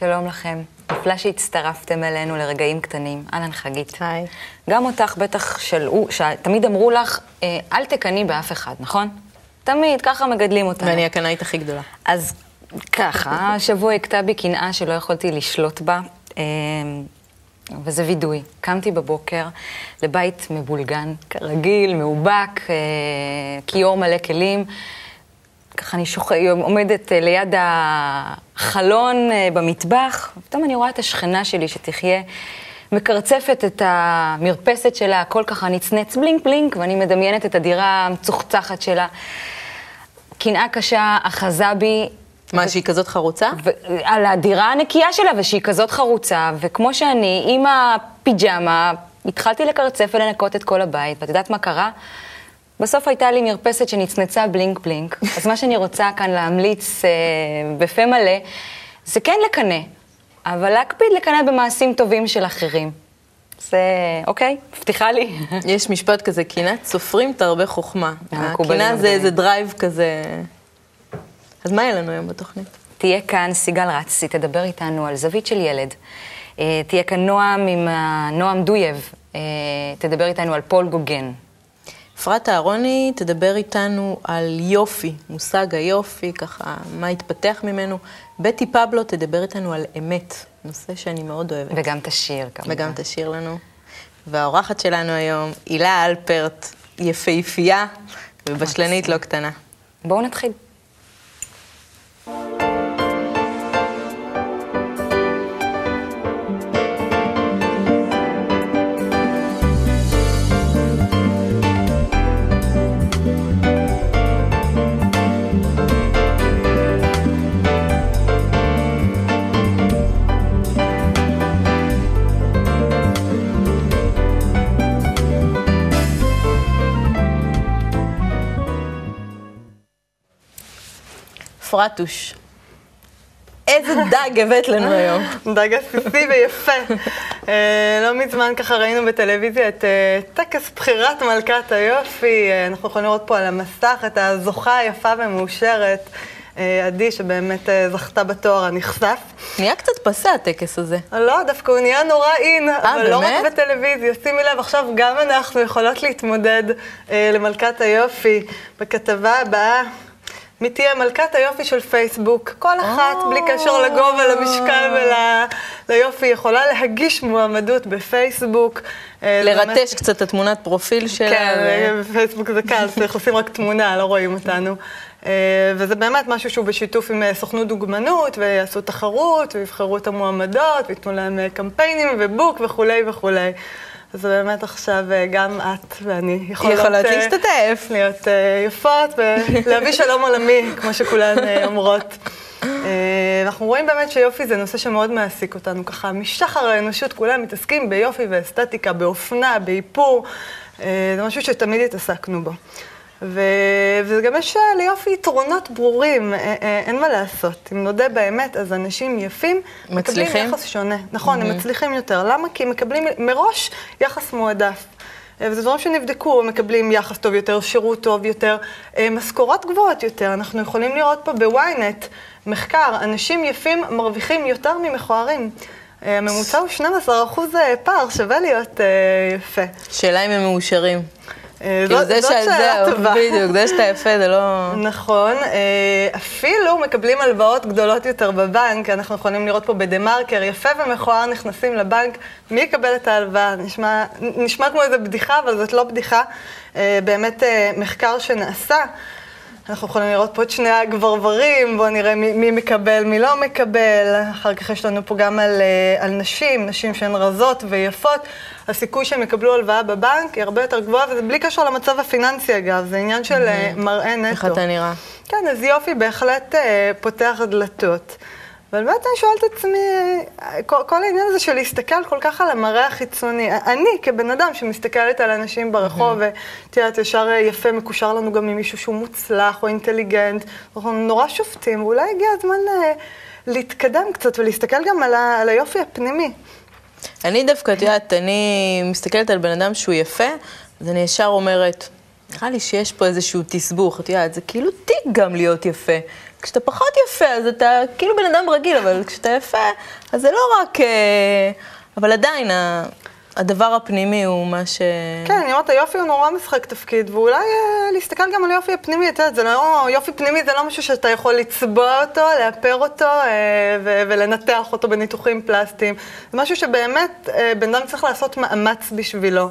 שלום לכם. נפלא שהצטרפתם אלינו לרגעים קטנים. אהלן חגית. היי. גם אותך בטח שלאו, שתמיד אמרו לך, אה, אל תקנאי באף אחד, נכון? תמיד, ככה מגדלים אותנו. ואני הקנאית הכי גדולה. אז ככה, השבוע הכתה בי קנאה שלא יכולתי לשלוט בה, אה, וזה וידוי. קמתי בבוקר לבית מבולגן, כרגיל, מאובק, אה, כיור מלא כלים. ככה אני שוח... עומדת אה, ליד החלון אה, במטבח, ופתאום אני רואה את השכנה שלי שתחיה, מקרצפת את המרפסת שלה, הכל ככה נצנץ בלינק בלינק, ואני מדמיינת את הדירה המצוחצחת שלה. קנאה קשה אחזה בי. מה, שהיא כזאת חרוצה? ו... על הדירה הנקייה שלה, ושהיא כזאת חרוצה, וכמו שאני, עם הפיג'מה, התחלתי לקרצף ולנקות את כל הבית, ואת יודעת מה קרה? בסוף הייתה לי מרפסת שנצנצה bling bling, אז מה שאני רוצה כאן להמליץ אה, בפה מלא, זה כן לקנא, אבל להקפיד לקנא במעשים טובים של אחרים. זה, אוקיי, מבטיחה לי. יש משפט כזה, קנאת סופרים תרבה חוכמה. הקנאה זה. איזה drive כזה... אז מה יהיה לנו היום בתוכנית? תהיה כאן סיגל רצי, תדבר איתנו על זווית של ילד. אה, תהיה כאן נועם עם נועם דויב, אה, תדבר איתנו על פול גוגן. אפרת אהרוני תדבר איתנו על יופי, מושג היופי, ככה, מה התפתח ממנו. בטי פבלו תדבר איתנו על אמת, נושא שאני מאוד אוהבת. וגם תשיר, כמובן. וגם תשאיר לנו. והאורחת שלנו היום, הילה אלפרט, יפהפייה ובשלנית לא קטנה. בואו נתחיל. פרטוש, איזה דג הבאת לנו היום. דג עסיסי ויפה. אה, לא מזמן ככה ראינו בטלוויזיה את אה, טקס בחירת מלכת היופי. אה, אנחנו יכולים לראות פה על המסך את הזוכה היפה ומאושרת, אה, עדי, שבאמת אה, זכתה בתואר הנכסף. נהיה קצת פסה הטקס הזה. לא, דווקא הוא נהיה נורא אין, אבל לא באמת? רק בטלוויזיה. שימי לב, עכשיו גם אנחנו יכולות להתמודד אה, למלכת היופי. בכתבה הבאה, מי תהיה מלכת היופי של פייסבוק. כל אחת. בלי קשר לגובה, למשקל וליופי, יכולה להגיש מועמדות בפייסבוק. אה, באמת- לרטש קצת את התמונת פרופיל שלה. כן, ו- בפייסבוק זה קל, צריך לשים רק תמונה, לא רואים אותנו. אה, וזה באמת משהו שהוא בשיתוף עם אה, סוכנות דוגמנות, ויעשו תחרות, ויבחרו את המועמדות, וייתנו להם אה, קמפיינים ובוק וכולי וכולי. אז באמת עכשיו אה, גם את ואני יכולות... יכולות אה, להשתתף. להיות אה, יפות ולהביא שלום עולמי, כמו שכולן אומרות. אנחנו רואים באמת שיופי זה נושא שמאוד מעסיק אותנו, ככה משחר האנושות כולם מתעסקים ביופי ואסתטיקה, באופנה, באיפור, זה משהו שתמיד התעסקנו בו. ו... וגם יש אה, ליופי יתרונות ברורים, אה, אה, אין מה לעשות. אם נודה באמת, אז אנשים יפים מצליחים? מקבלים יחס שונה. נכון, הם מצליחים יותר. למה? כי הם מקבלים מראש יחס מועדף. וזה דברים שנבדקו, מקבלים יחס טוב יותר, שירות טוב יותר, משכורות גבוהות יותר. אנחנו יכולים לראות פה בוויינט מחקר, אנשים יפים מרוויחים יותר ממכוערים. הממוצע הוא 12 אחוז אה, פער, שווה להיות יפה. שאלה אם הם מאושרים. אה, כאילו זאת- זה טובה. בדיוק, זה שאתה יפה זה לא... נכון, אה, אפילו מקבלים הלוואות גדולות יותר בבנק, אנחנו יכולים לראות פה בדה מרקר, יפה ומכוער נכנסים לבנק, מי יקבל את ההלוואה? נשמע, נשמע כמו איזה בדיחה, אבל זאת לא בדיחה. אה, באמת מחקר שנעשה, אנחנו יכולים לראות פה את שני הגברברים, בואו נראה מי, מי מקבל, מי לא מקבל. אחר כך יש לנו פה גם על, אה, על נשים, נשים שהן רזות ויפות. הסיכוי שהם יקבלו הלוואה בבנק היא הרבה יותר גבוהה, וזה בלי קשר למצב הפיננסי אגב, זה עניין של אה, מראה נטו. איך אתה נראה? כן, אז יופי בהחלט אה, פותח דלתות. אבל באמת אני שואלת את עצמי, כל, כל העניין הזה של להסתכל כל כך על המראה החיצוני, אני כבן אדם שמסתכלת על אנשים ברחוב, ואת יודעת, ישר אה, יפה מקושר לנו גם עם מישהו שהוא מוצלח או אינטליגנט, אנחנו נורא שופטים, ואולי הגיע הזמן אה, להתקדם קצת ולהסתכל גם על, ה, על היופי הפנימי. אני דווקא, את יודעת, אני מסתכלת על בן אדם שהוא יפה, אז אני ישר אומרת, נראה לי שיש פה איזשהו תסבוך, את יודעת, זה כאילו תיק גם להיות יפה. כשאתה פחות יפה, אז אתה כאילו בן אדם רגיל, אבל כשאתה יפה, אז זה לא רק... אה, אבל עדיין, הדבר הפנימי הוא מה ש... כן, אני אומרת, היופי הוא נורא משחק תפקיד, ואולי אה, להסתכל גם על יופי הפנימי, את יודעת, זה לא, יופי פנימי זה לא משהו שאתה יכול לצבוע אותו, לאפר אותו אה, ו- ולנתח אותו בניתוחים פלסטיים. זה משהו שבאמת בן אדם צריך לעשות מאמץ בשבילו.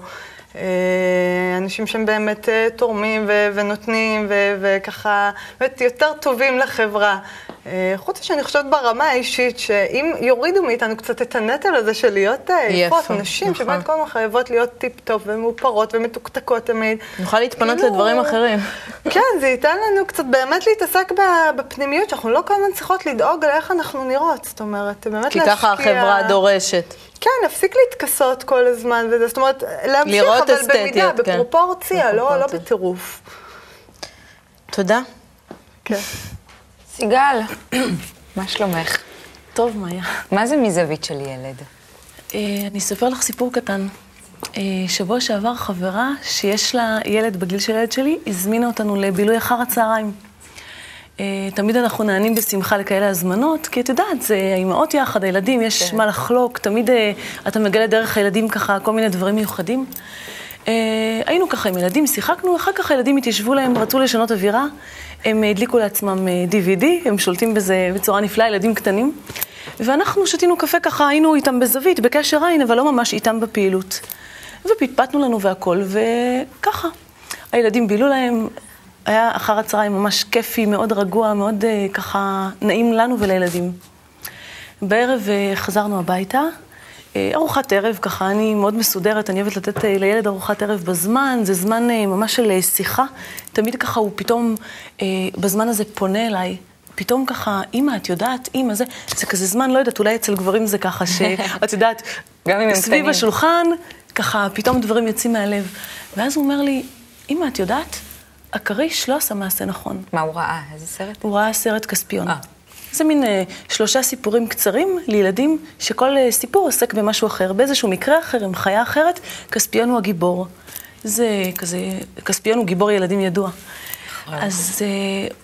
אה, אנשים שהם באמת אה, תורמים ונותנים וככה, באמת יותר טובים לחברה. אה, חוץ שאני חושבת ברמה האישית, שאם יורידו מאיתנו קצת את הנטל הזה של להיות אה, יפות, נשים נכון. שבאמת כל הזמן חייבות להיות טיפ-טופ ומאופרות ומתוקתקות תמיד. נוכל להתפנות כאילו- לדברים אחרים. כן, זה ייתן לנו קצת באמת להתעסק בפנימיות, שאנחנו לא כל הזמן צריכות לדאוג על איך אנחנו נראות, זאת אומרת, באמת כי להשקיע... ככה החברה דורשת. כן, להפסיק להתכסות כל הזמן, וזה, זאת אומרת, להמשיך, אבל אסתטיות, במידה, כן. בפרופורציה, לא, לא. בטירוף. תודה. כן. סיגל, מה שלומך? טוב, מאיה. מה זה מזווית של ילד? אה, אני אספר לך סיפור קטן. אה, שבוע שעבר חברה שיש לה ילד בגיל של ילד שלי, הזמינה אותנו לבילוי אחר הצהריים. אה, תמיד אנחנו נענים בשמחה לכאלה הזמנות, כי את יודעת, זה האימהות יחד, הילדים, יש מה לחלוק, תמיד אתה מגלה דרך הילדים ככה כל מיני דברים מיוחדים. היינו ככה עם ילדים, שיחקנו, אחר כך הילדים התיישבו להם, רצו לשנות אווירה, הם הדליקו לעצמם אה, DVD, הם שולטים בזה בצורה נפלאה, ילדים קטנים. ואנחנו שתינו קפה ככה, היינו איתם בזווית, בקשר עין, אבל לא ממש איתם בפעילות. ופטפטנו לנו והכל, וככה. הילדים בילו להם, היה אחר הצהריים ממש כיפי, מאוד רגוע, מאוד אה, ככה נעים לנו ולילדים. בערב אה, חזרנו הביתה, אה, ארוחת ערב, ככה אני מאוד מסודרת, אני אוהבת לתת אה, לילד ארוחת ערב בזמן, זה זמן אה, ממש של אה, שיחה. תמיד ככה הוא פתאום, אה, בזמן הזה פונה אליי. פתאום ככה, אימא, את יודעת, אימא, זה, זה כזה זמן, לא יודעת, אולי אצל גברים זה ככה, שאת יודעת, גם אם הם סביב קטנים. השולחן, ככה פתאום דברים יוצאים מהלב. ואז הוא אומר לי, אימא, את יודעת, הכריש לא עשה מעשה נכון. מה הוא ראה? איזה סרט? הוא ראה סרט כספיון. אה. זה מין אה, שלושה סיפורים קצרים לילדים, שכל אה, סיפור עוסק במשהו אחר. באיזשהו מקרה אחר, עם חיה אחרת, כספיון הוא הגיבור. זה כזה, כספיון הוא גיבור ילדים ידוע. אז אה,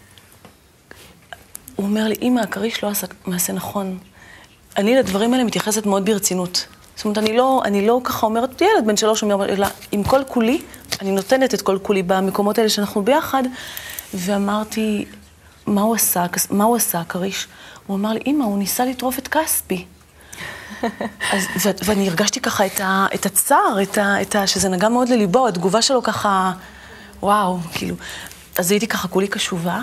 הוא אומר לי, אמא, הכריש לא עשה מעשה נכון. אני לדברים האלה מתייחסת מאוד ברצינות. זאת אומרת, אני לא, אני לא ככה אומרת, ילד בן שלוש אומר, אלא עם כל כולי, אני נותנת את כל כולי במקומות האלה שאנחנו ביחד, ואמרתי, מה הוא עשה, מה הוא עשה, הכריש? הוא אמר לי, אמא, הוא ניסה לטרוף את כספי. אז, ו- ואני הרגשתי ככה את, ה, את הצער, את ה, את ה, שזה נגע מאוד לליבו, התגובה שלו ככה, וואו, כאילו. אז הייתי ככה כולי קשובה,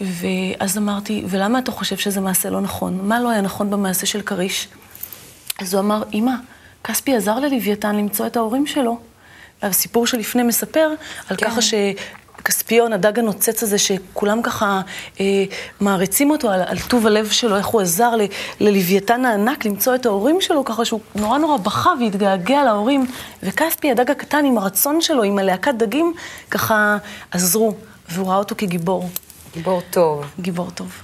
ואז אמרתי, ולמה אתה חושב שזה מעשה לא נכון? מה לא היה נכון במעשה של כריש? אז הוא אמר, אמא, כספי עזר ללוויתן למצוא את ההורים שלו. הסיפור שלפני מספר על כן. ככה שכספיון, הדג הנוצץ הזה, שכולם ככה אה, מעריצים אותו על, על טוב הלב שלו, איך הוא עזר ל, ללוויתן הענק למצוא את ההורים שלו, ככה שהוא נורא נורא בכה והתגעגע להורים. וכספי, הדג הקטן, עם הרצון שלו, עם הלהקת דגים, ככה עזרו, והוא ראה אותו כגיבור. גיבור טוב. גיבור טוב.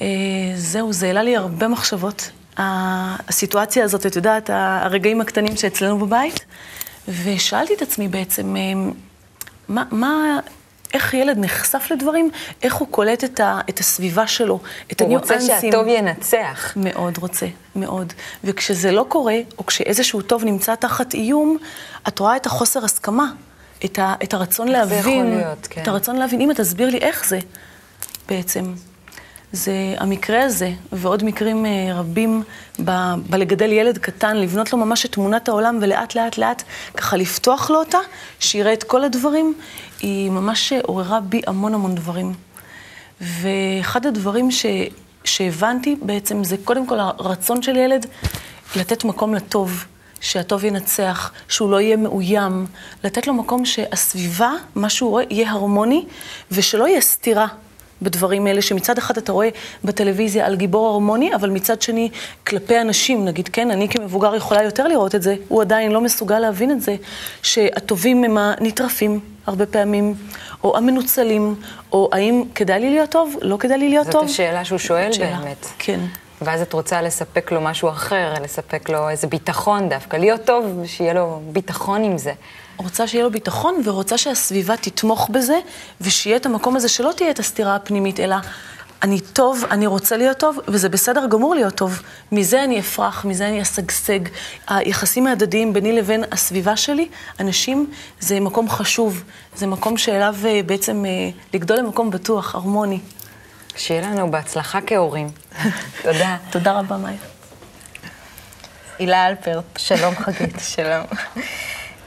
אה, זהו, זה העלה לי הרבה מחשבות. הסיטואציה הזאת, את יודעת, הרגעים הקטנים שאצלנו בבית, ושאלתי את עצמי בעצם, אה, מה, מה, איך ילד נחשף לדברים, איך הוא קולט את, ה, את הסביבה שלו, את הוא רוצה הניואנסים. שהטוב ינצח. מאוד רוצה, מאוד. וכשזה לא קורה, או כשאיזשהו טוב נמצא תחת איום, את רואה את החוסר הסכמה, את, ה, את הרצון איך זה להבין. יכול להיות, כן. את הרצון להבין. אמא, תסביר לי איך זה בעצם. זה המקרה הזה, ועוד מקרים אה, רבים ב, בלגדל ילד קטן, לבנות לו ממש את תמונת העולם, ולאט לאט לאט ככה לפתוח לו אותה, שיראה את כל הדברים, היא ממש עוררה בי המון המון דברים. ואחד הדברים ש, שהבנתי בעצם זה קודם כל הרצון של ילד לתת מקום לטוב, שהטוב ינצח, שהוא לא יהיה מאוים, לתת לו מקום שהסביבה, מה שהוא רואה, יהיה הרמוני, ושלא יהיה סתירה. בדברים האלה, שמצד אחד אתה רואה בטלוויזיה על גיבור הרמוני, אבל מצד שני, כלפי אנשים, נגיד, כן, אני כמבוגר יכולה יותר לראות את זה, הוא עדיין לא מסוגל להבין את זה, שהטובים הם הנטרפים הרבה פעמים, או המנוצלים, או האם כדאי לי להיות טוב, לא כדאי לי להיות זאת טוב. השאלה שהוא שואל זאת שאלה. באמת. כן. ואז את רוצה לספק לו משהו אחר, לספק לו איזה ביטחון דווקא, להיות טוב, שיהיה לו ביטחון עם זה. רוצה שיהיה לו ביטחון ורוצה שהסביבה תתמוך בזה, ושיהיה את המקום הזה שלא תהיה את הסתירה הפנימית, אלא אני טוב, אני רוצה להיות טוב, וזה בסדר גמור להיות טוב. מזה אני אפרח, מזה אני אשגשג. היחסים ההדדיים ביני לבין הסביבה שלי, אנשים, זה מקום חשוב. זה מקום שאליו אה, בעצם אה, לגדול למקום בטוח, הרמוני. שיהיה לנו בהצלחה כהורים. תודה. תודה רבה, מאיה. הילה אלפרט. שלום חגית. שלום.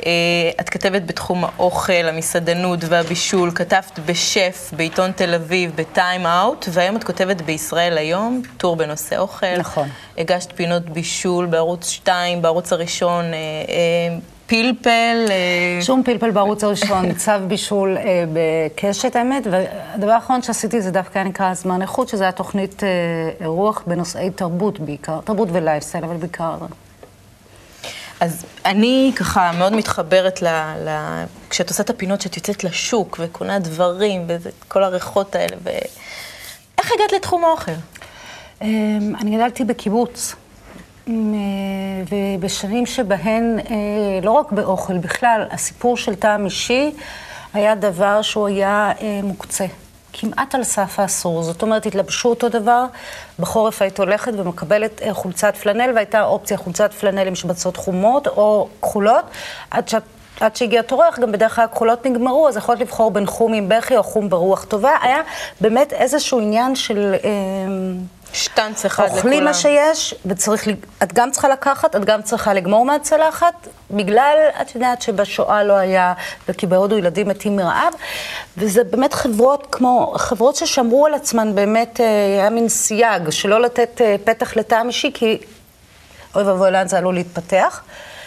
אה, את כתבת בתחום האוכל, המסעדנות והבישול, כתבת בשף, בעיתון תל אביב, בטיים אאוט, והיום את כותבת בישראל היום, טור בנושא אוכל. נכון. הגשת פינות בישול בערוץ 2, בערוץ הראשון, אה, אה, פלפל. אה, שום פלפל בערוץ הראשון, צו בישול אה, בקשת, האמת, והדבר האחרון שעשיתי זה דווקא היה נקרא זמן איכות, שזה היה תוכנית אה, אירוח בנושאי תרבות בעיקר, תרבות ולייפסטייל, אבל בעיקר אז אני ככה מאוד מתחברת ל... ל... כשאת עושה את הפינות, שאת יוצאת לשוק וקונה דברים, וכל הריחות האלה, ו... איך הגעת לתחום האוכל? אמ, אני גדלתי בקיבוץ, ובשנים שבהן, אה, לא רק באוכל, בכלל, הסיפור של טעם אישי היה דבר שהוא היה אה, מוקצה. כמעט על סף האסור. זאת אומרת, התלבשו אותו דבר, בחורף היית הולכת ומקבלת אה, חולצת פלנל, והייתה אופציה חולצת פלנל עם שבצות חומות או כחולות, עד שאת... עד שהגיע תורך, גם בדרך כלל הכחולות נגמרו, אז יכולת לבחור בין חום עם בכי או חום ברוח טובה. היה באמת איזשהו עניין של... אה, שטנץ אחד לכולם. אוכלים מה שיש, וצריך, את גם צריכה לקחת, את גם צריכה לגמור מהצלחת, בגלל, את יודעת שבשואה לא היה, וכי בהודו ילדים מתים מרעב, וזה באמת חברות כמו, חברות ששמרו על עצמן, באמת אה, היה מין סייג, שלא לתת אה, פתח לטעם אישי, כי אוי ואבוי לאן זה עלול להתפתח.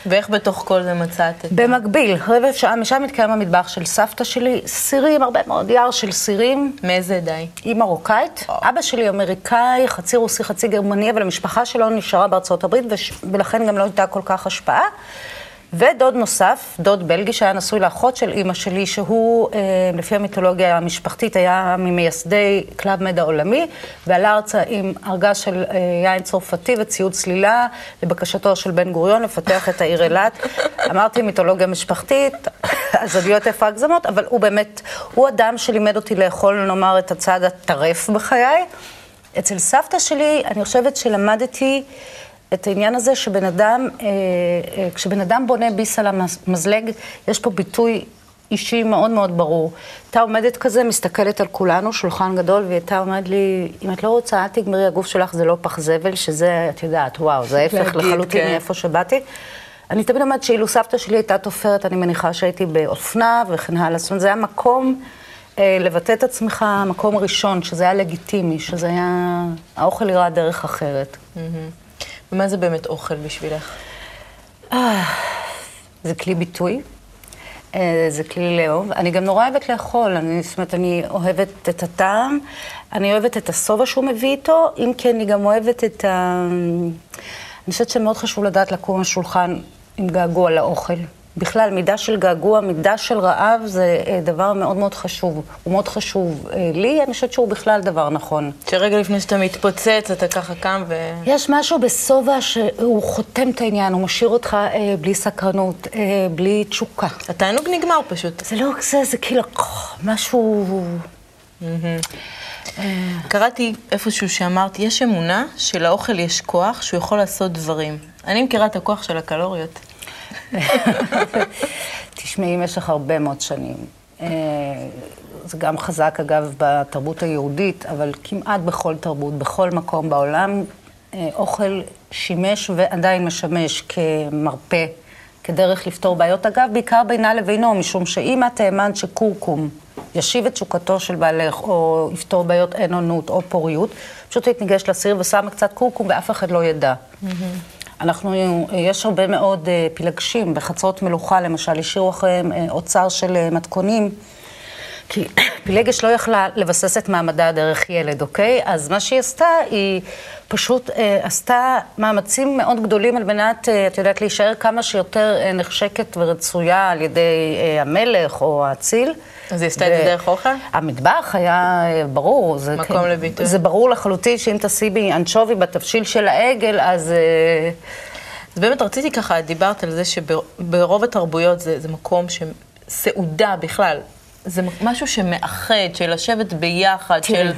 ואיך בתוך כל זה מצאת את במקביל, רבע שעה, משם מתקיים המטבח של סבתא שלי, סירים, הרבה מאוד יער של סירים. מאיזה עדה היא? מרוקאית. אבא שלי אמריקאי, חצי רוסי, חצי גרמני, אבל המשפחה שלו נשארה בארצות הברית, וש... ולכן גם לא הייתה כל כך השפעה. ודוד נוסף, דוד בלגי, שהיה נשוי לאחות של אימא שלי, שהוא, אה, לפי המיתולוגיה המשפחתית, היה ממייסדי Club Med העולמי, ועלה ארצה עם ארגז של אה, יין צרפתי וציוד צלילה, לבקשתו של בן גוריון לפתח את העיר אילת. אמרתי מיתולוגיה משפחתית, אז עלולות להיות פה הגזמות, אבל הוא באמת, הוא אדם שלימד אותי לאכול, נאמר, את הצד הטרף בחיי. אצל סבתא שלי, אני חושבת שלמדתי... את העניין הזה שבן אדם, אה, אה, כשבן אדם בונה ביס על המזלג, יש פה ביטוי אישי מאוד מאוד ברור. הייתה עומדת כזה, מסתכלת על כולנו, שולחן גדול, והיא הייתה אומרת לי, אם את לא רוצה, אל תגמרי, הגוף שלך זה לא פח זבל, שזה, את יודעת, וואו, זה ההפך לחלוטין כן. מאיפה שבאתי. אני תמיד אומרת שאילו סבתא שלי הייתה תופרת, אני מניחה שהייתי באופנה וכן הלאה. זאת אומרת, זה היה מקום אה, לבטא את עצמך, מקום ראשון, שזה היה לגיטימי, שזה היה... האוכל נראה דרך אחרת. Mm-hmm. ומה זה באמת אוכל בשבילך? אה, זה כלי ביטוי, אה, זה כלי לאהוב. אני גם נורא אוהבת לאכול, אני, זאת אומרת, אני אוהבת את הטעם, אני אוהבת את השובע שהוא מביא איתו, אם כן, אני גם אוהבת את ה... אני חושבת שמאוד חשוב לדעת לקום השולחן עם געגוע לאוכל. בכלל, מידה של געגוע, מידה של רעב, זה אה, דבר מאוד מאוד חשוב. הוא מאוד חשוב אה, לי, אני חושבת שהוא בכלל דבר נכון. שרגע לפני שאתה מתפוצץ, אתה ככה קם ו... יש משהו בשובע שהוא חותם את העניין, הוא משאיר אותך אה, בלי סקרנות, אה, בלי תשוקה. התענוג נגמר פשוט. זה לא רק זה, זה כאילו משהו... קראתי איפשהו שאמרת, יש אמונה שלאוכל יש כוח, שהוא יכול לעשות דברים. אני מכירה את הכוח של הקלוריות. תשמעי, במשך הרבה מאוד שנים. אה, זה גם חזק, אגב, בתרבות היהודית, אבל כמעט בכל תרבות, בכל מקום בעולם, אה, אוכל שימש ועדיין משמש כמרפא, כדרך לפתור בעיות. אגב, בעיקר בינה לבינו, משום שאם את האמנת שקורקום ישיב את תשוקתו של בעלך, או יפתור בעיות אין עונות או פוריות, פשוט היית ניגשת לסיר ושמה קצת קורקום ואף אחד לא ידע. Mm-hmm. אנחנו, יש הרבה מאוד אה, פילגשים, בחצרות מלוכה למשל, השאירו אחריהם אה, אוצר של אה, מתכונים, כי פילגש לא יכלה לבסס את מעמדה דרך ילד, אוקיי? אז מה שהיא עשתה, היא פשוט אה, עשתה מאמצים מאוד גדולים על מנת, אה, את יודעת, להישאר כמה שיותר אה, נחשקת ורצויה על ידי אה, המלך או האציל. אז היא עשתה את זה דרך אוכל? המטבח היה אה, ברור. זה מקום כן- לביטוי. זה ברור לחלוטין שאם תשימי אנשובי בתבשיל של העגל, אז... אה, אז באמת רציתי ככה, דיברת על זה שברוב התרבויות זה, זה מקום שסעודה בכלל, זה משהו שמאחד, של לשבת ביחד, של... תראי,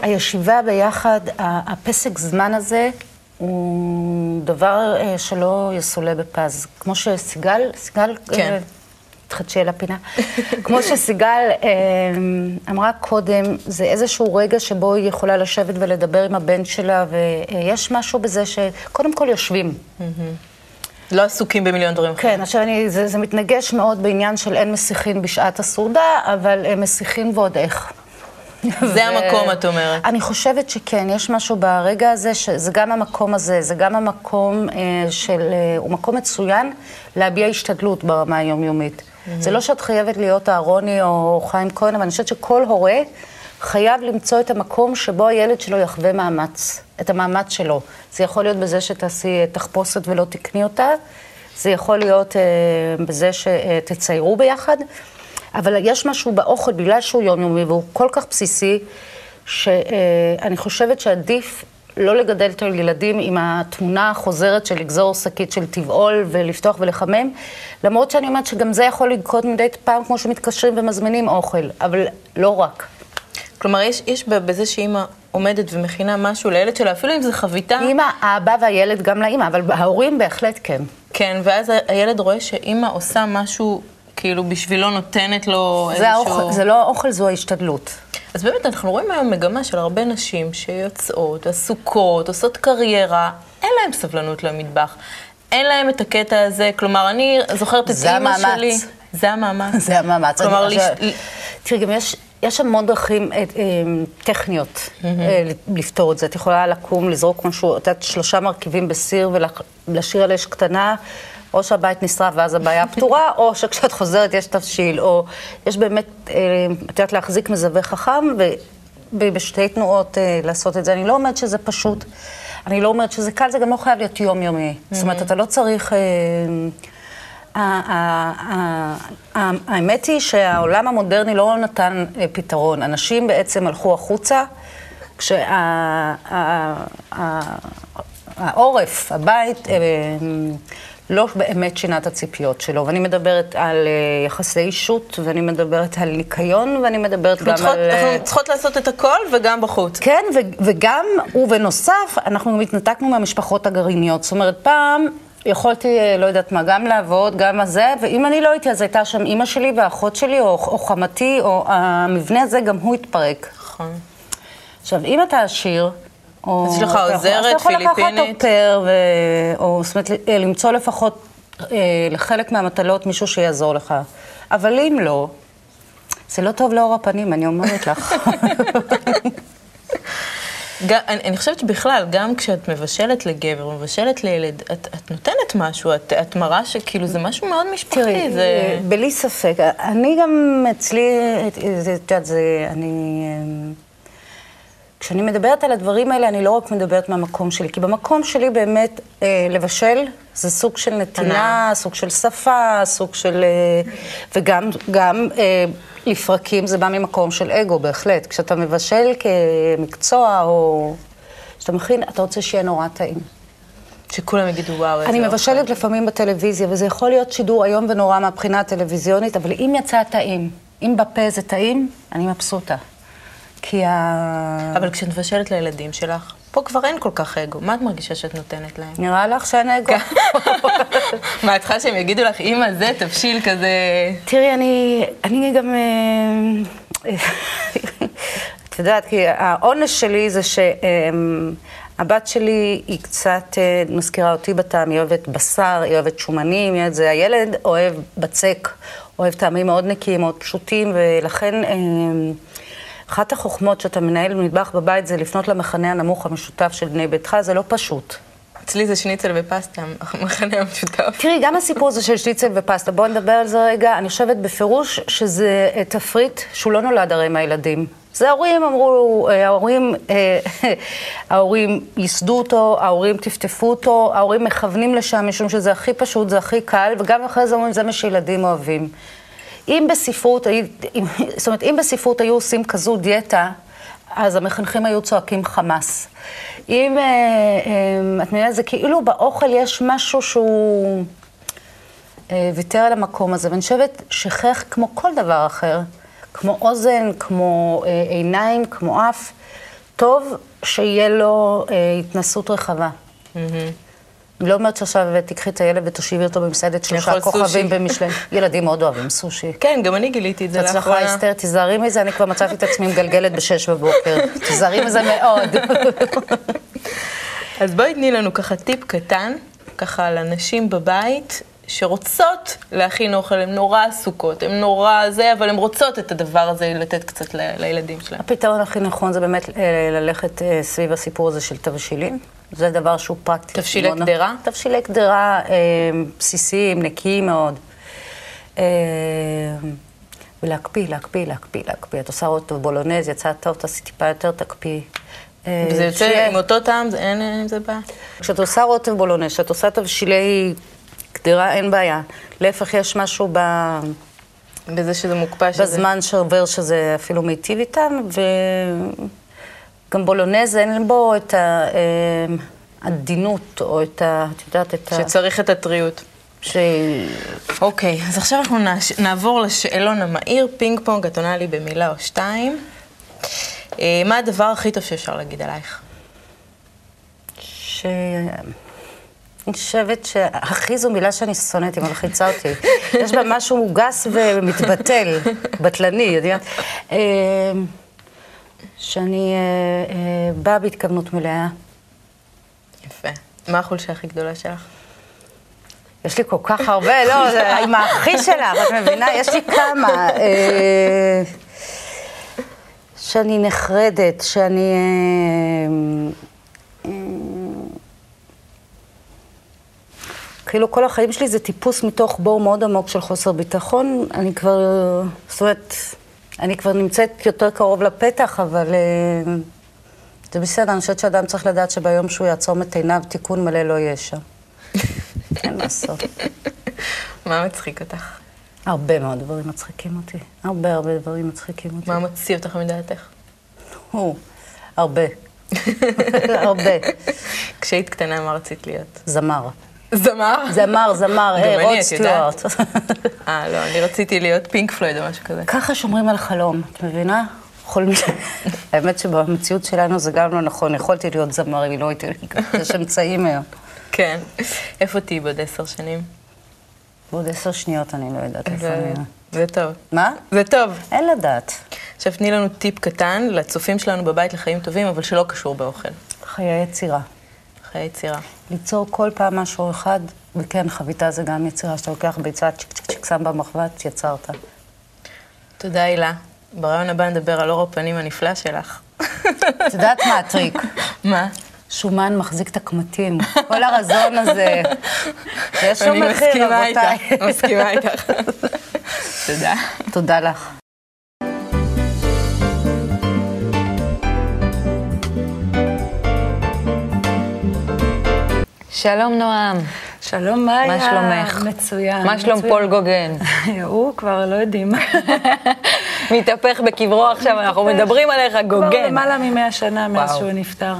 הישיבה ביחד, הפסק זמן הזה, הוא דבר אה, שלא יסולא בפז. כמו שסיגל, סיגל, כן. תחדשי אל הפינה. כמו שסיגל אה, אמרה קודם, זה איזשהו רגע שבו היא יכולה לשבת ולדבר עם הבן שלה, ויש משהו בזה שקודם כל יושבים. לא עסוקים במיליון דברים אחרים. כן, עכשיו אני, זה, זה מתנגש מאוד בעניין של אין מסיחין בשעת הסעודה, אבל מסיחין ועוד איך. זה המקום, את אומרת. אני חושבת שכן, יש משהו ברגע הזה, שזה גם המקום הזה, זה גם המקום אה, של, אה, הוא מקום מצוין להביע השתדלות ברמה היומיומית. זה לא שאת חייבת להיות אהרוני או חיים כהן, אבל אני חושבת שכל הורה חייב למצוא את המקום שבו הילד שלו יחווה מאמץ, את המאמץ שלו. זה יכול להיות בזה שתעשי אה, תחפושת ולא תקני אותה, זה יכול להיות אה, בזה שתציירו ביחד. אבל יש משהו באוכל, בגלל שהוא יומיומי והוא כל כך בסיסי, שאני חושבת שעדיף לא לגדל את הילדים עם התמונה החוזרת של לגזור שקית של טבעול ולפתוח ולחמם, למרות שאני אומרת שגם זה יכול לקרות מדי פעם כמו שמתקשרים ומזמינים אוכל, אבל לא רק. כלומר, יש, יש בזה שאימא עומדת ומכינה משהו לילד שלה, אפילו אם זה חביתה, אימא, האבא והילד גם לאימא, אבל ההורים בהחלט כן. כן, ואז הילד רואה שאימא עושה משהו, כאילו בשבילו נותנת לו זה, איזשהו... האוכל, זה לא האוכל, זו ההשתדלות. אז באמת, אנחנו רואים היום מגמה של הרבה נשים שיוצאות, עסוקות, עושות קריירה, אין להן סבלנות למטבח. אין להן את הקטע הזה, כלומר, אני זוכרת את אימא. שלי. זה המאמץ. זה המאמץ. כלומר, לש- תראי, גם יש, יש המון דרכים אה, אה, טכניות אה, לפתור את זה. את יכולה לקום, לזרוק משהו, את יודעת, שלושה מרכיבים בסיר ולהשאיר על אש קטנה, או שהבית נשרף ואז הבעיה פתורה, או שכשאת חוזרת יש תבשיל, או יש באמת, אה, את יודעת, להחזיק מזווה חכם, ובשתי תנועות אה, לעשות את זה. אני לא אומרת שזה פשוט, אני לא אומרת שזה קל, זה גם לא חייב להיות יומיומי. זאת אומרת, אתה לא צריך... אה, האמת היא שהעולם המודרני לא נתן פתרון. אנשים בעצם הלכו החוצה, כשהעורף, הבית, אה, לא באמת שינה את הציפיות שלו. ואני מדברת על אה, יחסי אישות, ואני מדברת על ניקיון, ואני מדברת גם צריכות- על... אה, אנחנו צריכות לעשות את הכל וגם בחוץ. כן, ו- וגם, ובנוסף, אנחנו התנתקנו מהמשפחות הגרעיניות. זאת אומרת, פעם יכולתי, אה, לא יודעת מה, גם לעבוד, גם הזה, ואם אני לא הייתי, אז הייתה שם אימא שלי ואחות שלי, או, או חמתי, או המבנה הזה, גם הוא התפרק. נכון. עכשיו, אם אתה עשיר, או... אז יש לך עוזרת אז אתה יכול פיליפינית. לקחת אופר, ו... או זאת אומרת, ל- למצוא לפחות אה, לחלק מהמטלות מישהו שיעזור לך. אבל אם לא, זה לא טוב לאור הפנים, אני אומרת לך. גם, אני, אני חושבת שבכלל, גם כשאת מבשלת לגבר, מבשלת לילד, את, את נותנת משהו, את, את מראה שכאילו זה משהו מאוד משפחתי. תראי, זה... אה, בלי ספק. אני גם אצלי, את יודעת, זה, אני... כשאני מדברת על הדברים האלה, אני לא רק מדברת מהמקום שלי, כי במקום שלי באמת אה, לבשל זה סוג של נתינה, סוג של שפה, סוג של... אה, וגם גם אה, לפרקים זה בא ממקום של אגו, בהחלט. כשאתה מבשל כמקצוע, או כשאתה מכין, אתה רוצה שיהיה נורא טעים. שכולם יגידו וואו, איזה אני אוכל." מבשלת לפעמים בטלוויזיה, וזה יכול להיות שידור איום ונורא מהבחינה הטלוויזיונית, אבל אם יצא טעים, אם בפה זה טעים, אני מבסוטה. כי ה... אבל כשאת מבשלת לילדים שלך, פה כבר אין כל כך אגו. מה את מרגישה שאת נותנת להם? נראה לך שאין אגו? מה, את צריכה שהם יגידו לך, אימא, זה תבשיל כזה... תראי, אני, אני גם... אה, את יודעת, כי העונש שלי זה שהבת שלי היא קצת אה, מזכירה אותי בטעם, היא אוהבת בשר, היא אוהבת שומנים, היא אוהבת זה. הילד אוהב בצק, אוהב טעמים מאוד נקיים, מאוד פשוטים, ולכן אה, אחת החוכמות שאתה מנהל מטבח בבית זה לפנות למכנה הנמוך המשותף של בני ביתך, זה לא פשוט. אצלי זה שניצל ופסטה, המחנה המשותף. תראי, גם הסיפור הזה של שניצל ופסטה, בואו נדבר על זה רגע. אני חושבת בפירוש שזה אה, תפריט שהוא לא נולד הרי מהילדים. זה ההורים אמרו, אה, ההורים, אה, ההורים ייסדו אותו, ההורים טפטפו אותו, ההורים מכוונים לשם משום שזה הכי פשוט, זה הכי קל, וגם אחרי זה אומרים, זה מה שילדים אוהבים. אם בספרות, זאת אומרת, אם בספרות היו עושים כזו דיאטה, אז המחנכים היו צועקים חמאס. אם, אה, אה, את מבינה, זה כאילו באוכל יש משהו שהוא אה, ויתר על המקום הזה, ואני חושבת שכך כמו כל דבר אחר, כמו אוזן, כמו עיניים, כמו אף, טוב שיהיה לו התנסות רחבה. אני לא אומרת שעכשיו תיקחי את הילד ותושיבי אותו במסעדת שלושה. כוכבים במשלן. ילדים מאוד אוהבים סושי. כן, גם אני גיליתי את זה הצלחה לאחרונה. אסתר, תיזהרי מזה, אני כבר מצאתי את עצמי מגלגלת בשש בבוקר. תיזהרי מזה מאוד. אז בואי תני לנו ככה טיפ קטן, ככה לנשים בבית שרוצות להכין אוכל, הן נורא עסוקות, הן נורא זה, אבל הן רוצות את הדבר הזה לתת קצת ל- לילדים שלהן. הפתרון הכי נכון זה באמת אה, ללכת אה, סביב הסיפור הזה של תבשילים. זה דבר שהוא פרקטי. תבשילי קדרה? תבשילי קדרה אה, בסיסיים, נקיים מאוד. אה, ולהקפיא, להקפיא, להקפיא, להקפיא. את עושה רוטו בולונז, יצא טוב, תעשי טיפה יותר, תקפיא. אה, וזה יוצא עם אותו טעם, אין אין עם זה בעיה. כשאת עושה רוטב בולונז, כשאת עושה תבשילי קדרה, אין בעיה. להפך, יש משהו ב... בזה שזה מוקפא, שזה... בזמן שעובר שזה אפילו מיטיב איתם, וגם בולונז אין בו את העדינות, או את ה... את יודעת, את ה... שצריך את הטריות. ש... אוקיי, אז עכשיו אנחנו נעש- נעבור לשאלון המהיר, פינג פונג, את עונה לי במילה או שתיים. אה, מה הדבר הכי טוב שאפשר להגיד עלייך? ש... אני חושבת שהכי זו מילה שאני שונאת, היא מלחיצה אותי. יש בה משהו גס ומתבטל, בטלני, יודעת? אה, שאני אה, אה, באה בהתכוונות מלאה. יפה. מה החולשה הכי גדולה שלך? יש לי כל כך הרבה, לא, זה עם האחי שלך, את מבינה? יש לי כמה. שאני נחרדת, שאני... אה, אה, כאילו כל החיים שלי זה טיפוס מתוך בור מאוד עמוק של חוסר ביטחון. אני כבר, זאת אומרת, אני כבר נמצאת יותר קרוב לפתח, אבל אה, זה בסדר, אני חושבת שאדם צריך לדעת שביום שהוא יעצום את עיניו, תיקון מלא לא יהיה שם. אין מה לעשות. מה מצחיק אותך? הרבה מאוד דברים מצחיקים אותי. הרבה הרבה דברים מצחיקים אותי. מה מוציא אותך מדעתך? הו, הרבה. הרבה. כשהיית קטנה, מה רצית להיות? זמר. זמר? זמר, זמר, אני, רוד. סטיוארט. אה, לא, אני רציתי להיות פינק פלויד או משהו כזה. ככה שומרים על חלום, את מבינה? חולמים. האמת שבמציאות שלנו זה גם לא נכון. יכולתי להיות זמר, אם לא הייתי... יש אמצעים היום. כן. איפה תהיי בעוד עשר שנים? בעוד עשר שניות אני לא יודעת איפה אני... זה טוב. מה? זה טוב. אין לדעת. עכשיו תני לנו טיפ קטן לצופים שלנו בבית לחיים טובים, אבל שלא קשור באוכל. חיי יצירה. חיי יצירה. ליצור כל פעם משהו אחד, וכן, חביתה זה גם יצירה, שאתה לוקח ביצה, צ'יק צ'יק צ'יק, שם במחבת, יצרת. תודה, הילה. ברעיון הבא נדבר על אור הפנים הנפלא שלך. את יודעת מה הטריק? מה? שומן מחזיק את הקמטים. כל הרזון הזה. יש לו אני מחיר, מסכימה רבותיי. איתך, מסכימה איתך. תודה. תודה לך. שלום נועם, שלום, מאיה. מה שלומך? מצוין. מה שלום. פול גוגן? הוא כבר לא יודעים. מתהפך בקברו עכשיו, אנחנו מדברים עליך, כבר גוגן. למעלה ממאה שנה מאז. שהוא נפטר.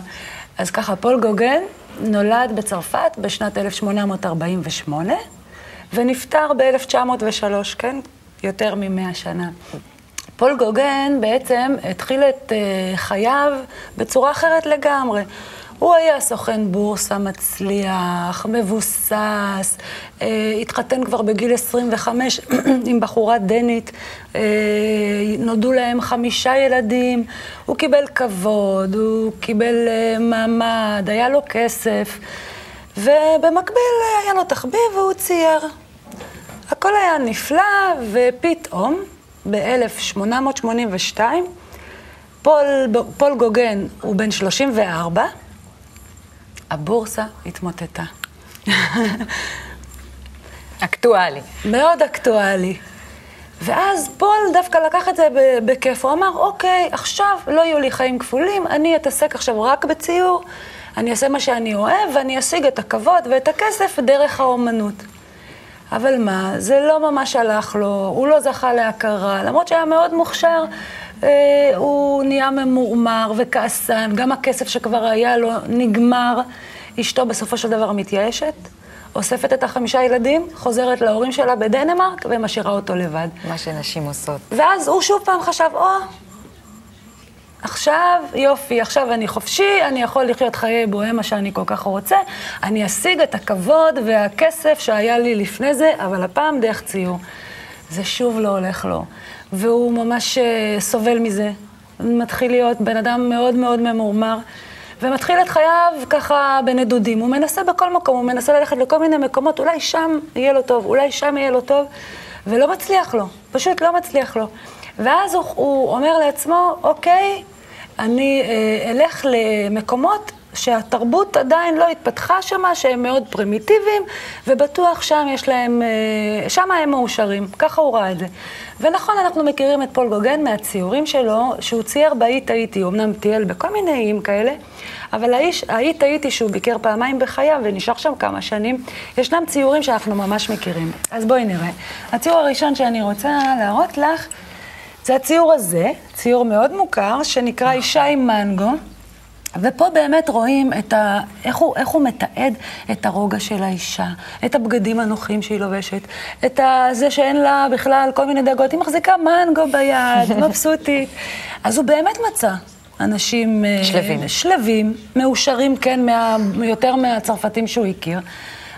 אז ככה, פול גוגן נולד בצרפת בשנת 1848, ונפטר ב-1903, כן? יותר ממאה שנה. פול גוגן בעצם התחיל את אה, חייו בצורה אחרת לגמרי. הוא היה סוכן בורסה מצליח, מבוסס, אה, התחתן כבר בגיל 25 עם בחורה דנית, אה, נולדו להם חמישה ילדים, הוא קיבל כבוד, הוא קיבל אה, מעמד, היה לו כסף, ובמקביל היה לו תחביב והוא צייר. הכל היה נפלא, ופתאום, ב-1882, פול, פול גוגן הוא בן 34, הבורסה התמוטטה. אקטואלי. מאוד אקטואלי. ואז פול דווקא לקח את זה בכיף, הוא אמר, אוקיי, עכשיו לא יהיו לי חיים כפולים, אני אתעסק עכשיו רק בציור, אני אעשה מה שאני אוהב, ואני אשיג את הכבוד ואת הכסף דרך האומנות. אבל מה, זה לא ממש הלך לו, הוא לא זכה להכרה, למרות שהיה מאוד מוכשר, אה, הוא נהיה ממורמר וכעסן, גם הכסף שכבר היה לו נגמר. אשתו בסופו של דבר מתייאשת, אוספת את החמישה ילדים, חוזרת להורים שלה בדנמרק ומשאירה אותו לבד. מה שנשים עושות. ואז הוא שוב פעם חשב, או, עכשיו, יופי, עכשיו אני חופשי, אני יכול לחיות חיי בוהמה שאני כל כך רוצה, אני אשיג את הכבוד והכסף שהיה לי לפני זה, אבל הפעם דרך ציור. זה שוב לא הולך לו, והוא ממש uh, סובל מזה. מתחיל להיות בן אדם מאוד מאוד ממורמר, ומתחיל את חייו ככה בנדודים. הוא מנסה בכל מקום, הוא מנסה ללכת לכל מיני מקומות, אולי שם יהיה לו טוב, אולי שם יהיה לו טוב, ולא מצליח לו, פשוט לא מצליח לו. ואז הוא, הוא אומר לעצמו, אוקיי, אני אה, אלך למקומות שהתרבות עדיין לא התפתחה שם, שהם מאוד פרימיטיביים, ובטוח שם יש להם, אה, שם הם מאושרים. ככה הוא ראה את זה. ונכון, אנחנו מכירים את פול גוגן מהציורים שלו, שהוא צייר באי הוא אמנם טייל בכל מיני איים כאלה, אבל האיש, האי טעיתי שהוא ביקר פעמיים בחייו ונשאר שם כמה שנים, ישנם ציורים שאנחנו ממש מכירים. אז בואי נראה. הציור הראשון שאני רוצה להראות לך, זה הציור הזה, ציור מאוד מוכר, שנקרא אישה עם מנגו. ופה באמת רואים את ה... איך, הוא, איך הוא מתעד את הרוגע של האישה, את הבגדים הנוחים שהיא לובשת, את ה... זה שאין לה בכלל כל מיני דאגות, היא מחזיקה מנגו ביד, מבסוטית. אז הוא באמת מצא אנשים... אה, שלווים. שלווים, מאושרים, כן, מה, יותר מהצרפתים שהוא הכיר.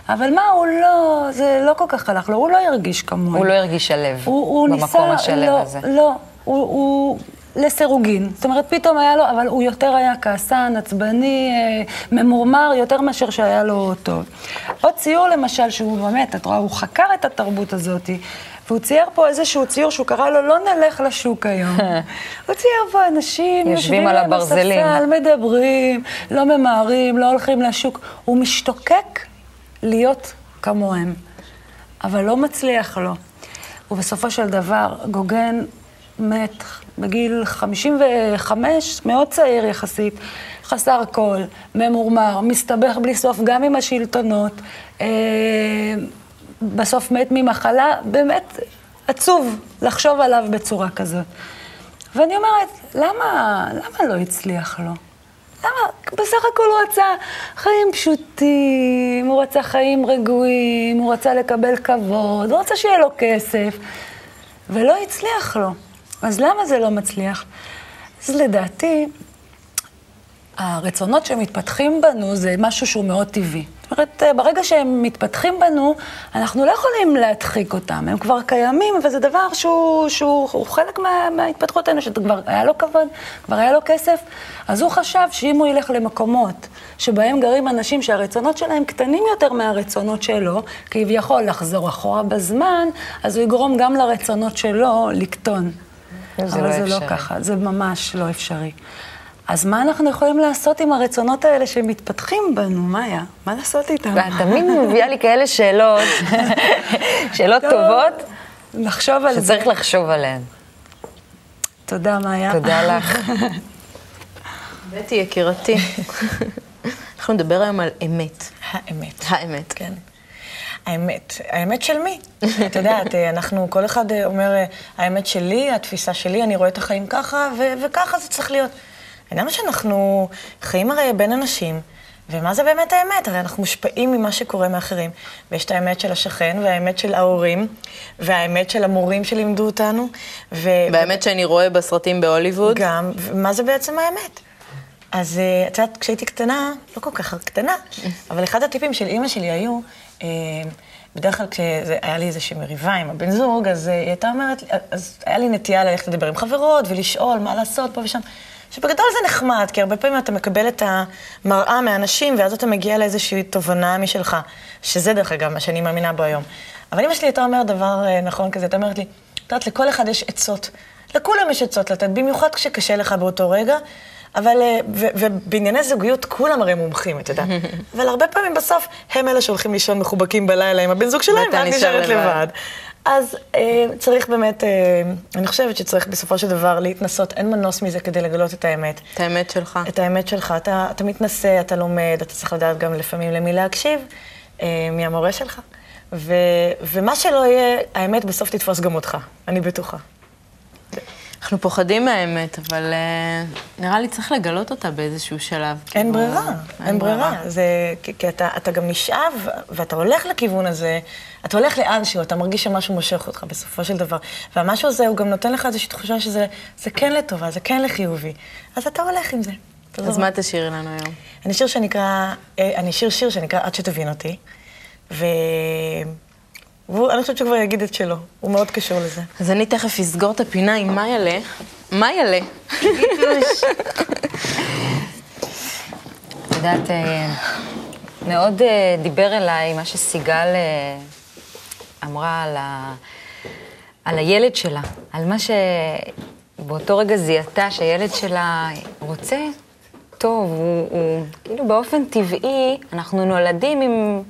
אבל מה, הוא לא, זה לא כל כך הלך לו, הוא לא הרגיש כמוהו. הוא לא הרגיש שלו הוא, הוא במקום ניסה, השלו לא, הזה. לא, הוא, הוא לסירוגין. זאת אומרת, פתאום היה לו, אבל הוא יותר היה כעסן, עצבני, אה, ממורמר, יותר מאשר שהיה לו טוב. עוד ציור למשל, שהוא באמת, את רואה, הוא חקר את התרבות הזאת, והוא צייר פה איזשהו ציור שהוא קרא לו, לא נלך לשוק היום. הוא צייר פה אנשים, יושבים על הברזלים. בספסל, מדברים, לא ממהרים, לא הולכים לשוק. הוא משתוקק להיות כמוהם, אבל לא מצליח לו. ובסופו של דבר, גוגן מת בגיל 55, מאוד צעיר יחסית, חסר קול, ממורמר, מסתבך בלי סוף גם עם השלטונות, אה, בסוף מת ממחלה, באמת עצוב לחשוב עליו בצורה כזאת. ואני אומרת, למה, למה לא הצליח לו? למה? בסך הכל הוא רצה חיים פשוטים, הוא רצה חיים רגועים, הוא רצה לקבל כבוד, הוא רצה שיהיה לו כסף, ולא הצליח לו. אז למה זה לא מצליח? אז לדעתי, הרצונות שמתפתחים בנו זה משהו שהוא מאוד טבעי. זאת אומרת, ברגע שהם מתפתחים בנו, אנחנו לא יכולים להדחיק אותם. הם כבר קיימים, וזה דבר שהוא, שהוא הוא חלק מה, מההתפתחות האנושית. כבר היה לו כבוד, כבר היה לו כסף. אז הוא חשב שאם הוא ילך למקומות שבהם גרים אנשים שהרצונות שלהם קטנים יותר מהרצונות שלו, כביכול לחזור אחורה בזמן, אז הוא יגרום גם לרצונות שלו לקטון. זה אבל לא זה לא אפשרי. ככה, זה ממש לא אפשרי. אז מה אנחנו יכולים לעשות עם הרצונות האלה שמתפתחים בנו, מאיה? מה לעשות איתם? ואת תמיד מביאה לי כאלה שאלות, שאלות טוב, טובות, לחשוב על זה. שצריך לחשוב עליהן. תודה, מאיה. תודה לך. בטי, יקירתי. אנחנו נדבר היום על אמת. האמת. האמת. כן. האמת. האמת של מי? את יודעת, אה, אנחנו, כל אחד אה, אומר, אה, האמת שלי, התפיסה שלי, אני רואה את החיים ככה, ו- וככה זה צריך להיות. הוא שאנחנו חיים הרי בין אנשים, ומה זה באמת האמת? הרי אנחנו מושפעים ממה שקורה מאחרים. ויש את האמת של השכן, והאמת של ההורים, והאמת של המורים שלימדו אותנו. ו- והאמת שאני רואה בסרטים בהוליווד. גם, מה זה בעצם האמת? אז את יודעת, כשהייתי קטנה, לא כל כך קטנה, אבל אחד הטיפים של אימא שלי היו, בדרך כלל כשהיה לי איזושהי מריבה עם הבן זוג, אז אה, היא הייתה אומרת, אז היה לי נטייה ללכת לדבר עם חברות ולשאול מה לעשות פה ושם. שבגדול זה נחמד, כי הרבה פעמים אתה מקבל את המראה מהאנשים, ואז אתה מגיע לאיזושהי תובנה משלך, שזה דרך אגב מה שאני מאמינה בו היום. אבל אמא שלי הייתה אומרת דבר אה, נכון כזה, הייתה אומרת לי, את יודעת, לכל אחד יש עצות. לכולם יש עצות לתת, במיוחד כשקשה לך באותו רגע. אבל, אה, ו- ובענייני זוגיות כולם הרי מומחים, את יודעת. אבל הרבה פעמים בסוף הם אלה שהולכים לישון מחובקים בלילה עם הבן זוג שלהם, ואת נשאר נשארת. לבד. אז אה, צריך באמת, אה, אני חושבת שצריך בסופו של דבר להתנסות, אין מנוס מזה כדי לגלות את האמת. את האמת שלך. את האמת שלך. אתה, אתה מתנסה, אתה לומד, אתה צריך לדעת גם לפעמים למי להקשיב, אה, מי המורה שלך. ו, ומה שלא יהיה, האמת בסוף תתפוס גם אותך, אני בטוחה. אנחנו פוחדים מהאמת, אבל uh, נראה לי צריך לגלות אותה באיזשהו שלב. אין כאילו, ברירה, אין ברירה. זה, כי, כי אתה, אתה גם נשאב, ואתה הולך לכיוון הזה, אתה הולך לאנשהו, אתה מרגיש שמשהו מושך אותך בסופו של דבר. והמשהו הזה, הוא גם נותן לך איזושהי תחושה שזה זה כן לטובה, זה כן לחיובי. אז אתה הולך עם זה. אז לא- מה תשאירי לנו היום? אני שיר שנקרא, אה, אני שיר שיר שנקרא עד שתבין אותי, ו... ואני חושבת שהוא כבר יגיד את שלו, הוא מאוד קשור לזה. אז אני תכף אסגור את הפינה עם מה ילה. מה ילה? את יודעת, אה, מאוד אה, דיבר אליי מה שסיגל אה, אמרה על, ה, על הילד שלה, על מה שבאותו רגע זיהתה שהילד שלה רוצה טוב, הוא, הוא כאילו באופן טבעי, אנחנו נולדים עם,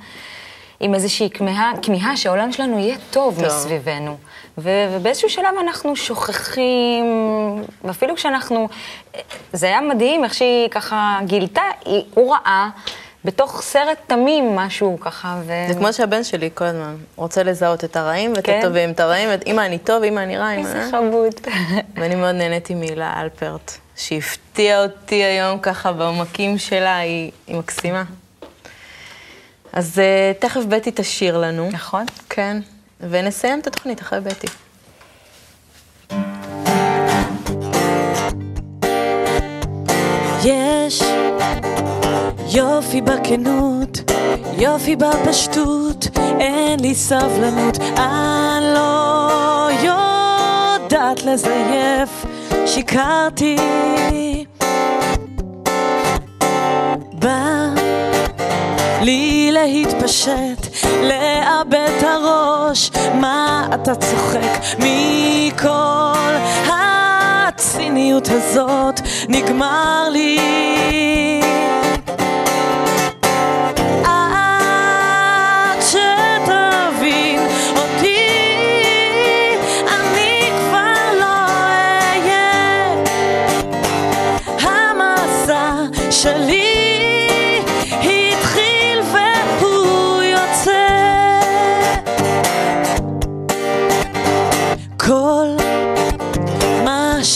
עם איזושהי כמיהה, כמיהה שהעולם שלנו יהיה טוב, טוב. מסביבנו. ו, ובאיזשהו שלב אנחנו שוכחים, ואפילו כשאנחנו... זה היה מדהים איך שהיא ככה גילתה, היא, הוא ראה בתוך סרט תמים משהו ככה, ו... זה כמו שהבן שלי כל הזמן רוצה לזהות את הרעים ואת כן. הטובים, את הרעים, את אמא אני טוב, אמא אני רע, אמא... איזה חמוד. ואני מאוד נהניתי מהילה אלפרט, שהפתיעה אותי היום ככה בעומקים שלה, היא, היא מקסימה. אז uh, תכף בטי תשאיר לנו. נכון. כן, ונסיים את התוכנית אחרי בטי. יש יופי בכנות, יופי בפשטות, אין לי סבלנות, אני לא יודעת לזייף, שיקרתי. בא לי להתפשט, לאבד את הראש, מה אתה צוחק מכל הציניות הזאת, נגמר לי.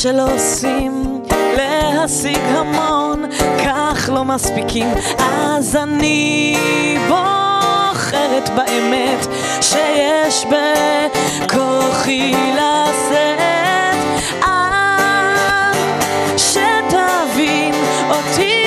שלא עושים להשיג המון, כך לא מספיקים, אז אני בוחרת באמת שיש בכוחי לשאת. שתבין אותי,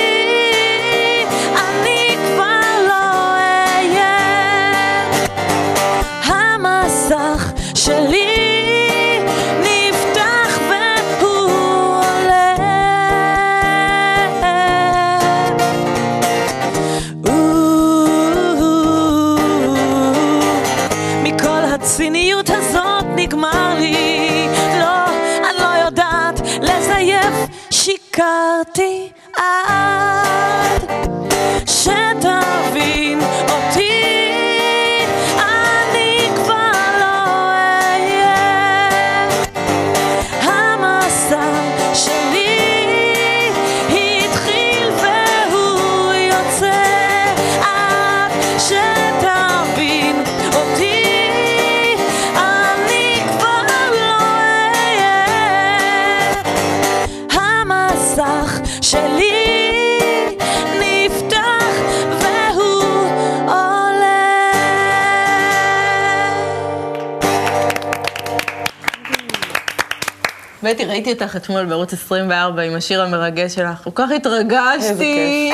בטי, ראיתי אותך אתמול בערוץ 24 עם השיר המרגש שלך, כל כך התרגשתי.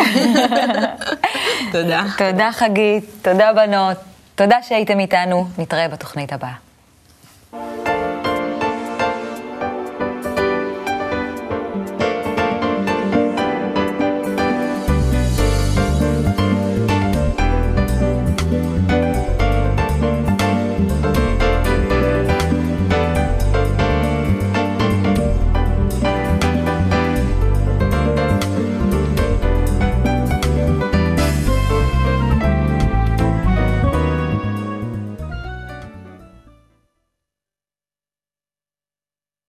תודה. תודה חגית, תודה בנות, תודה שהייתם איתנו, נתראה בתוכנית הבאה.